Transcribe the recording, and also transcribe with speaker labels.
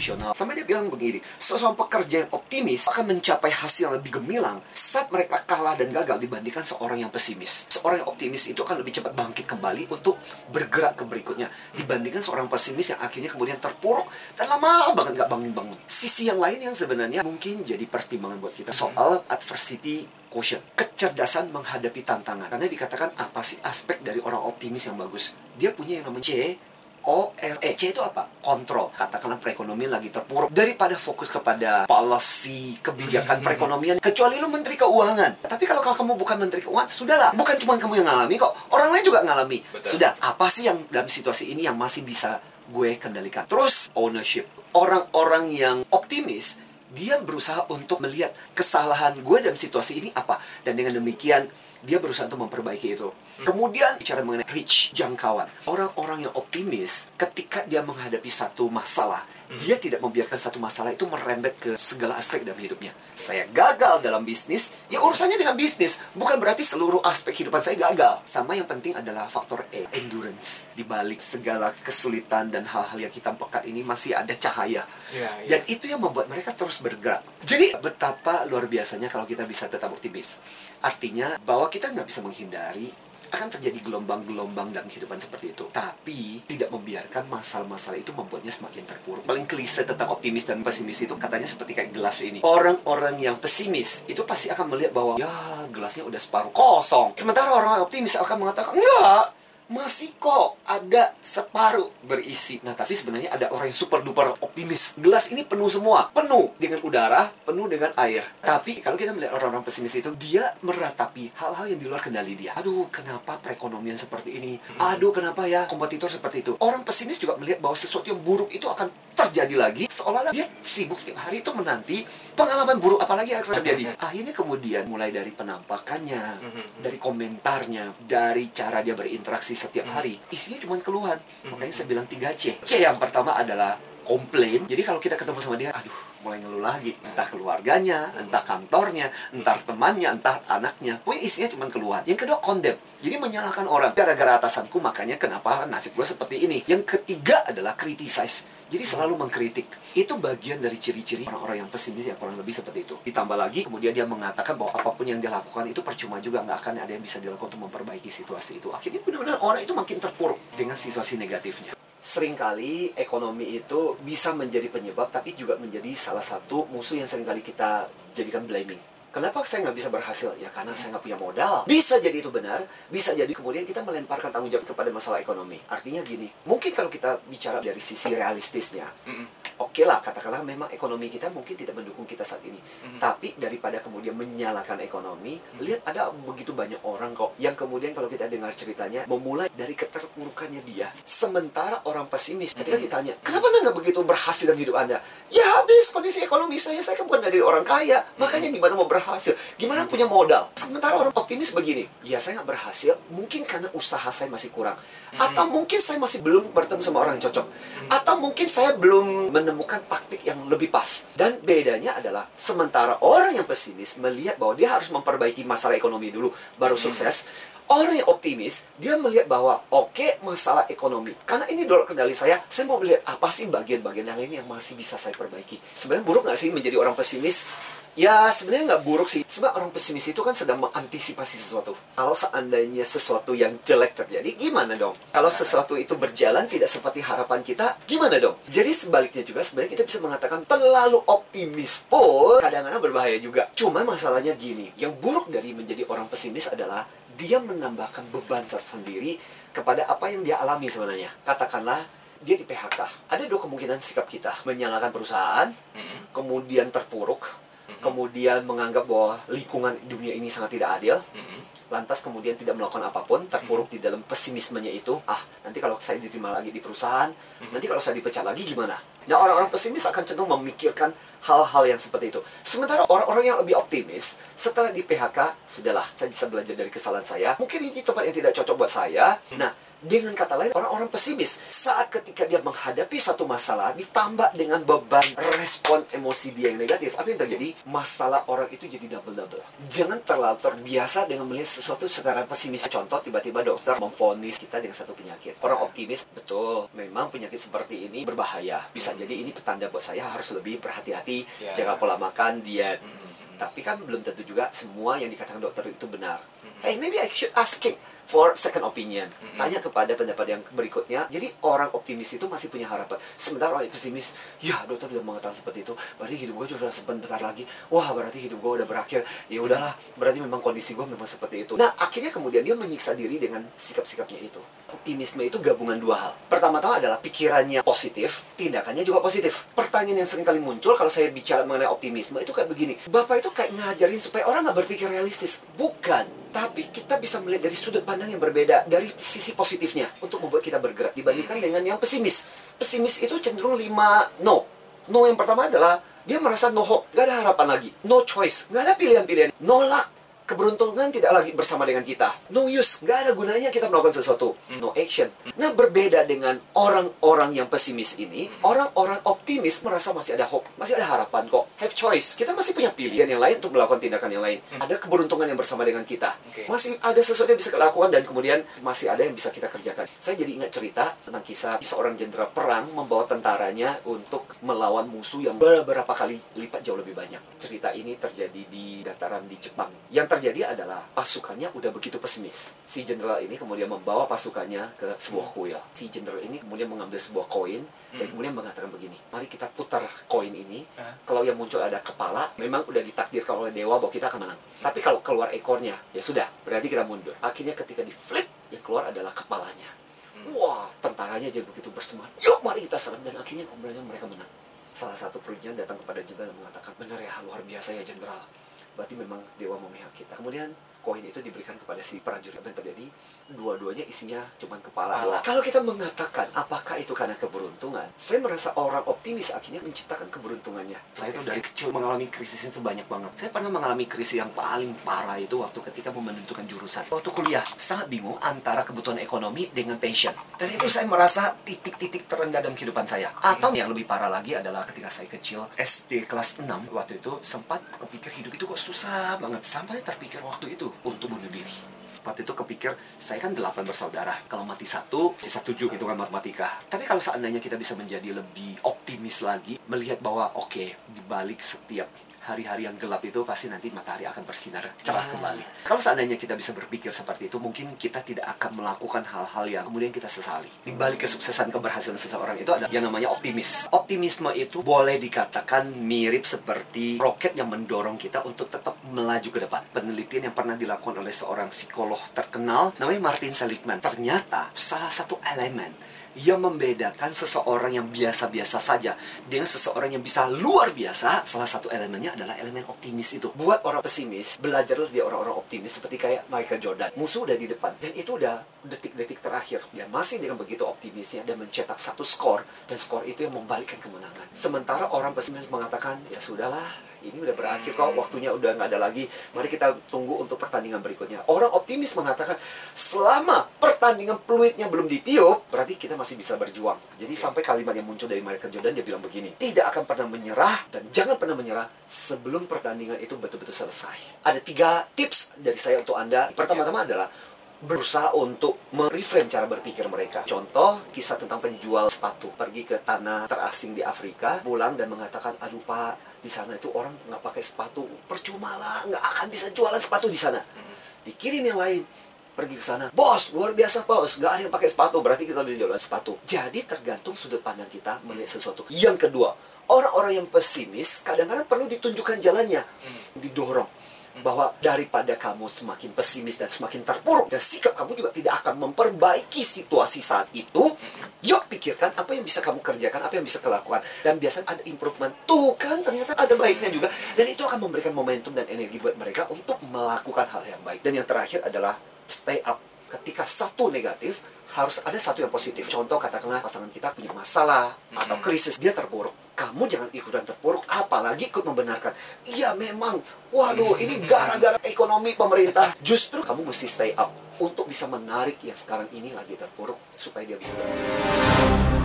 Speaker 1: emosional. Sampai dia bilang begini, seorang pekerja yang optimis akan mencapai hasil yang lebih gemilang saat mereka kalah dan gagal dibandingkan seorang yang pesimis. Seorang yang optimis itu akan lebih cepat bangkit kembali untuk bergerak ke berikutnya dibandingkan seorang pesimis yang akhirnya kemudian terpuruk dan lama banget nggak bangun-bangun. Sisi yang lain yang sebenarnya mungkin jadi pertimbangan buat kita soal adversity quotient, kecerdasan menghadapi tantangan. Karena dikatakan apa sih aspek dari orang optimis yang bagus? Dia punya yang namanya C. C itu apa? Kontrol. Katakanlah perekonomian lagi terpuruk. Daripada fokus kepada policy, kebijakan perekonomian, kecuali lu menteri keuangan. Tapi kalau kamu bukan menteri keuangan, sudahlah. Bukan cuma kamu yang ngalami kok. Orang lain juga ngalami.
Speaker 2: Betul.
Speaker 1: Sudah, apa sih yang dalam situasi ini yang masih bisa gue kendalikan? Terus ownership. Orang-orang yang optimis dia berusaha untuk melihat kesalahan gue dalam situasi ini apa dan dengan demikian dia berusaha untuk memperbaiki itu. Kemudian bicara mengenai reach, jangkauan. Orang-orang yang optimis ketika dia menghadapi satu masalah, dia tidak membiarkan satu masalah itu merembet ke segala aspek dalam hidupnya. Saya gagal dalam bisnis, ya urusannya dengan bisnis. Bukan berarti seluruh aspek kehidupan saya gagal. Sama yang penting adalah faktor E, endurance. Di balik segala kesulitan dan hal-hal yang hitam pekat ini masih ada cahaya.
Speaker 2: Iya, iya.
Speaker 1: Dan itu yang membuat mereka terus bergerak. Jadi betapa luar biasanya kalau kita bisa tetap optimis. Artinya bahwa kita nggak bisa menghindari akan terjadi gelombang-gelombang dalam kehidupan seperti itu. Tapi tidak membiarkan masalah-masalah itu membuatnya semakin terpuruk. Paling klise tentang optimis dan pesimis itu katanya seperti kayak gelas ini. Orang-orang yang pesimis itu pasti akan melihat bahwa ya gelasnya udah separuh kosong. Sementara orang optimis akan mengatakan enggak, masih kok ada separuh berisi. Nah, tapi sebenarnya ada orang yang super duper optimis. Gelas ini penuh semua, penuh dengan udara, penuh dengan air. Tapi kalau kita melihat orang-orang pesimis itu, dia meratapi hal-hal yang di luar kendali dia. Aduh, kenapa perekonomian seperti ini? Aduh, kenapa ya kompetitor seperti itu? Orang pesimis juga melihat bahwa sesuatu yang buruk itu akan terjadi lagi seolah-olah dia sibuk tiap hari itu menanti pengalaman buruk apalagi akan terjadi. Akhirnya kemudian mulai dari penampakannya dari komentarnya dari cara dia berinteraksi setiap hari isinya cuma keluhan. Makanya saya bilang 3C C yang pertama adalah komplain. Jadi kalau kita ketemu sama dia aduh mulai ngeluh lagi entah keluarganya entah kantornya entah temannya entah anaknya pokoknya isinya cuma keluhan yang kedua condemn jadi menyalahkan orang gara-gara atasanku makanya kenapa nasib gue seperti ini yang ketiga adalah criticize jadi selalu mengkritik. Itu bagian dari ciri-ciri orang-orang yang pesimis yang kurang lebih seperti itu. Ditambah lagi, kemudian dia mengatakan bahwa apa pun yang dia lakukan itu percuma juga. Nggak akan ada yang bisa dilakukan untuk memperbaiki situasi itu. Akhirnya benar-benar orang itu makin terpuruk dengan situasi negatifnya. Seringkali ekonomi itu bisa menjadi penyebab, tapi juga menjadi salah satu musuh yang sering kali kita jadikan blaming. Kenapa saya nggak bisa berhasil? Ya karena saya nggak punya modal. Bisa jadi itu benar, bisa jadi kemudian kita melemparkan tanggung jawab kepada masalah ekonomi. Artinya gini, mungkin kalau kita bicara dari sisi realistisnya, oke lah katakanlah memang ekonomi kita mungkin tidak mendukung kita saat ini. Tapi daripada kemudian menyalahkan ekonomi, lihat ada begitu banyak orang kok yang kemudian kalau kita dengar ceritanya memulai dari keterpurukannya dia. Sementara orang pesimis ketika ditanya, kenapa anda nggak begitu berhasil dalam hidup anda? Ya habis kondisi ekonomi saya, saya kan bukan dari orang kaya, makanya gimana mau berhasil? Gimana punya modal? Sementara orang optimis begini, ya saya nggak berhasil, mungkin karena usaha saya masih kurang, atau mungkin saya masih belum bertemu sama orang yang cocok, atau mungkin saya belum menemukan taktik yang lebih pas. Dan bedanya adalah sementara orang yang pesimis melihat bahwa dia harus memperbaiki masalah ekonomi dulu baru sukses. Orang yang optimis, dia melihat bahwa oke masalah ekonomi. Karena ini dolar kendali saya, saya mau melihat apa sih bagian-bagian yang lain yang masih bisa saya perbaiki. Sebenarnya buruk nggak sih menjadi orang pesimis? Ya sebenarnya nggak buruk sih. Sebab orang pesimis itu kan sedang mengantisipasi sesuatu. Kalau seandainya sesuatu yang jelek terjadi, gimana dong? Kalau sesuatu itu berjalan tidak seperti harapan kita, gimana dong? Jadi sebaliknya juga sebenarnya kita bisa mengatakan terlalu optimis pun kadang-kadang berbahaya juga. Cuma masalahnya gini, yang buruk dari menjadi orang pesimis adalah dia menambahkan beban tersendiri kepada apa yang dia alami sebenarnya. Katakanlah dia di PHK. Ada dua kemungkinan sikap kita. Menyalahkan perusahaan, kemudian terpuruk, kemudian menganggap bahwa lingkungan dunia ini sangat tidak adil, lantas kemudian tidak melakukan apa pun, terpuruk di dalam pesimismenya itu, ah nanti kalau saya diterima lagi di perusahaan, nanti kalau saya dipecat lagi gimana? Nah orang-orang pesimis akan cenderung memikirkan hal-hal yang seperti itu. Sementara orang-orang yang lebih optimis, setelah di PHK, sudahlah, saya bisa belajar dari kesalahan saya. Mungkin ini tempat yang tidak cocok buat saya. Nah, dengan kata lain, orang-orang pesimis saat ketika dia menghadapi satu masalah ditambah dengan beban respon emosi dia yang negatif, apa yang terjadi? Masalah orang itu jadi double-double. Jangan terlalu terbiasa dengan melihat sesuatu secara pesimis. Contoh, tiba-tiba dokter memvonis kita dengan satu penyakit. Orang optimis, betul, memang penyakit seperti ini berbahaya. Bisa jadi ini petanda buat saya harus lebih berhati-hati
Speaker 2: Ya.
Speaker 1: jaga pola makan diet
Speaker 2: Mm, mm, mm.
Speaker 1: tapi kan belum tentu juga semua yang dikatakan dokter itu benar
Speaker 2: Mhm.
Speaker 1: hey maybe I should asking for second opinion.
Speaker 2: Mhm.
Speaker 1: tanya kepada pendapat yang berikutnya. Jadi orang optimis itu masih punya harapan. Sementara orang pesimis ya dokter udah mengatakan seperti itu. Berarti hidup gue juga sebentar lagi. Wah berarti hidup gue udah berakhir. Ya udahlah berarti memang kondisi gue memang seperti itu. Nah akhirnya kemudian dia menyiksa diri dengan sikap-sikapnya itu. Optimisme itu gabungan dua hal. Pertama-tama adalah pikirannya positif tindakannya juga positif. Pertanyaan yang sering kali muncul kalau saya bicara mengenai optimisme itu kayak begini. Bapak itu kayak ngajarin supaya orang nggak berpikir realistis. Bukan tapi kita bisa melihat dari sudut pandang yang berbeda dari sisi positifnya untuk membuat kita bergerak dibandingkan dengan yang pesimis. Pesimis itu cenderung lima no. No yang pertama adalah dia merasa no hope gak ada harapan lagi. No choice gak ada pilihan-pilihan. No luck keberuntungan tidak lagi bersama dengan kita. No use, nggak ada gunanya kita melakukan sesuatu. No action. Nah, berbeda dengan orang-orang yang pesimis ini, orang-orang optimis merasa masih ada hope, masih ada harapan kok. Have choice. Kita masih punya pilihan yang lain untuk melakukan tindakan yang lain. Ada keberuntungan yang bersama dengan kita. Masih ada sesuatu yang bisa kita lakukan dan kemudian masih ada yang bisa kita kerjakan. Saya jadi ingat cerita tentang kisah seorang jenderal perang membawa tentaranya untuk melawan musuh yang beberapa kali lipat jauh lebih banyak. Cerita ini terjadi di dataran di Jepang. Yang terjadi adalah pasukannya udah begitu pesimis. Si jenderal ini kemudian membawa pasukannya ke sebuah kuil. Si jenderal ini kemudian mengambil sebuah koin dan kemudian mengatakan begini, mari kita putar koin ini.
Speaker 2: Hah?
Speaker 1: Kalau yang muncul ada kepala, memang udah ditakdirkan oleh dewa bahwa kita akan menang. Tapi kalau keluar ekornya, ya sudah, berarti kita mundur. Akhirnya ketika di flip, yang keluar adalah kepalanya. Wah, tentaranya jadi begitu bersemangat. Yuk, mari kita serang. Dan akhirnya kemudian mereka menang. Salah satu perwira datang kepada jenderal dan mengatakan, benar ya, luar biasa ya jenderal. Berarti memang dewa memihak kita. Kemudian koin itu diberikan kepada si prajurit dan terjadi dua-duanya isinya cuma
Speaker 2: kepala
Speaker 1: doang. Kalau kita mengatakan apakah itu karena keberuntungan, saya merasa orang optimis akhirnya menciptakan keberuntungannya. Saya tuh dari kecil mengalami krisis itu banyak banget. Saya pernah mengalami krisis yang paling parah itu waktu ketika mau menentukan jurusan. Waktu kuliah, sangat bingung antara kebutuhan ekonomi dengan passion. Dan itu saya merasa titik-titik terendah dalam kehidupan saya. Atau yang lebih parah lagi adalah ketika saya kecil, SD kelas 6, waktu itu sempat kepikir hidup itu kok susah banget. Sampai terpikir waktu itu untuk bunuh diri. Waktu itu kepikir saya kan delapan bersaudara. Kalau mati satu sisa tujuh itu kan matematika. Tapi kalau seandainya kita bisa menjadi lebih optimis lagi melihat bahwa oke di balik setiap hari-hari yang gelap itu pasti nanti matahari akan bersinar cerah
Speaker 2: Ah.
Speaker 1: kembali. Kalau seandainya kita bisa berpikir seperti itu mungkin kita tidak akan melakukan hal-hal yang kemudian kita sesali. Di balik kesuksesan keberhasilan seseorang itu ada yang namanya optimis. Optimisme itu boleh dikatakan mirip seperti roket yang mendorong kita untuk tetap melaju ke depan. Penelitian yang pernah dilakukan oleh seorang psikolog terkenal namanya Martin Seligman. Ternyata salah satu elemen yang membedakan seseorang yang biasa-biasa saja dengan seseorang yang bisa luar biasa salah satu elemennya adalah elemen optimis itu. Buat orang pesimis belajarlah dia orang-orang optimis seperti kayak Michael Jordan. Musuh udah di depan dan itu udah detik-detik terakhir. Dia masih dengan begitu optimisnya dan mencetak satu skor. Dan skor itu yang membalikkan kemenangan. Sementara orang pesimis mengatakan ya sudahlah ini udah berakhir kok waktunya udah nggak ada lagi. Mari kita tunggu untuk pertandingan berikutnya. Orang optimis mengatakan selama pertandingan peluitnya belum ditiup berarti kita masih bisa berjuang. Jadi sampai kalimat yang muncul dari Michael Jordan dia bilang begini tidak akan pernah menyerah dan jangan pernah menyerah sebelum pertandingan itu betul-betul selesai. Ada tiga tips dari saya untuk anda. Pertama-tama adalah berusaha untuk mereframe cara berpikir mereka. Contoh, kisah tentang penjual sepatu pergi ke tanah terasing di Afrika, pulang dan mengatakan, aduh pak, di sana itu orang nggak pakai sepatu, percuma lah, nggak akan bisa jualan sepatu di sana. Dikirim yang lain, pergi ke sana, bos, luar biasa bos, nggak ada yang pakai sepatu, berarti kita bisa jualan sepatu. Jadi tergantung sudut pandang kita melihat sesuatu. Yang kedua, orang-orang yang pesimis kadang-kadang perlu ditunjukkan jalannya, didorong bahwa daripada kamu semakin pesimis dan semakin terpuruk dan sikap kamu juga tidak akan memperbaiki situasi saat itu yuk pikirkan apa yang bisa kamu kerjakan apa yang bisa kelakukan dan biasanya ada improvement. Tuh kan ternyata ada baiknya juga. Dan itu akan memberikan momentum dan energi buat mereka untuk melakukan hal yang baik. Dan yang terakhir adalah stay up. Ketika satu negatif harus ada satu yang positif. Contoh katakanlah pasangan kita punya masalah atau krisis. Dia terpuruk kamu jangan ikutan terpuruk apalagi ikut membenarkan. Iya memang. Waduh ini gara-gara ekonomi pemerintah. Justru kamu mesti stay up untuk bisa menarik yang sekarang ini lagi terpuruk supaya dia bisa berubah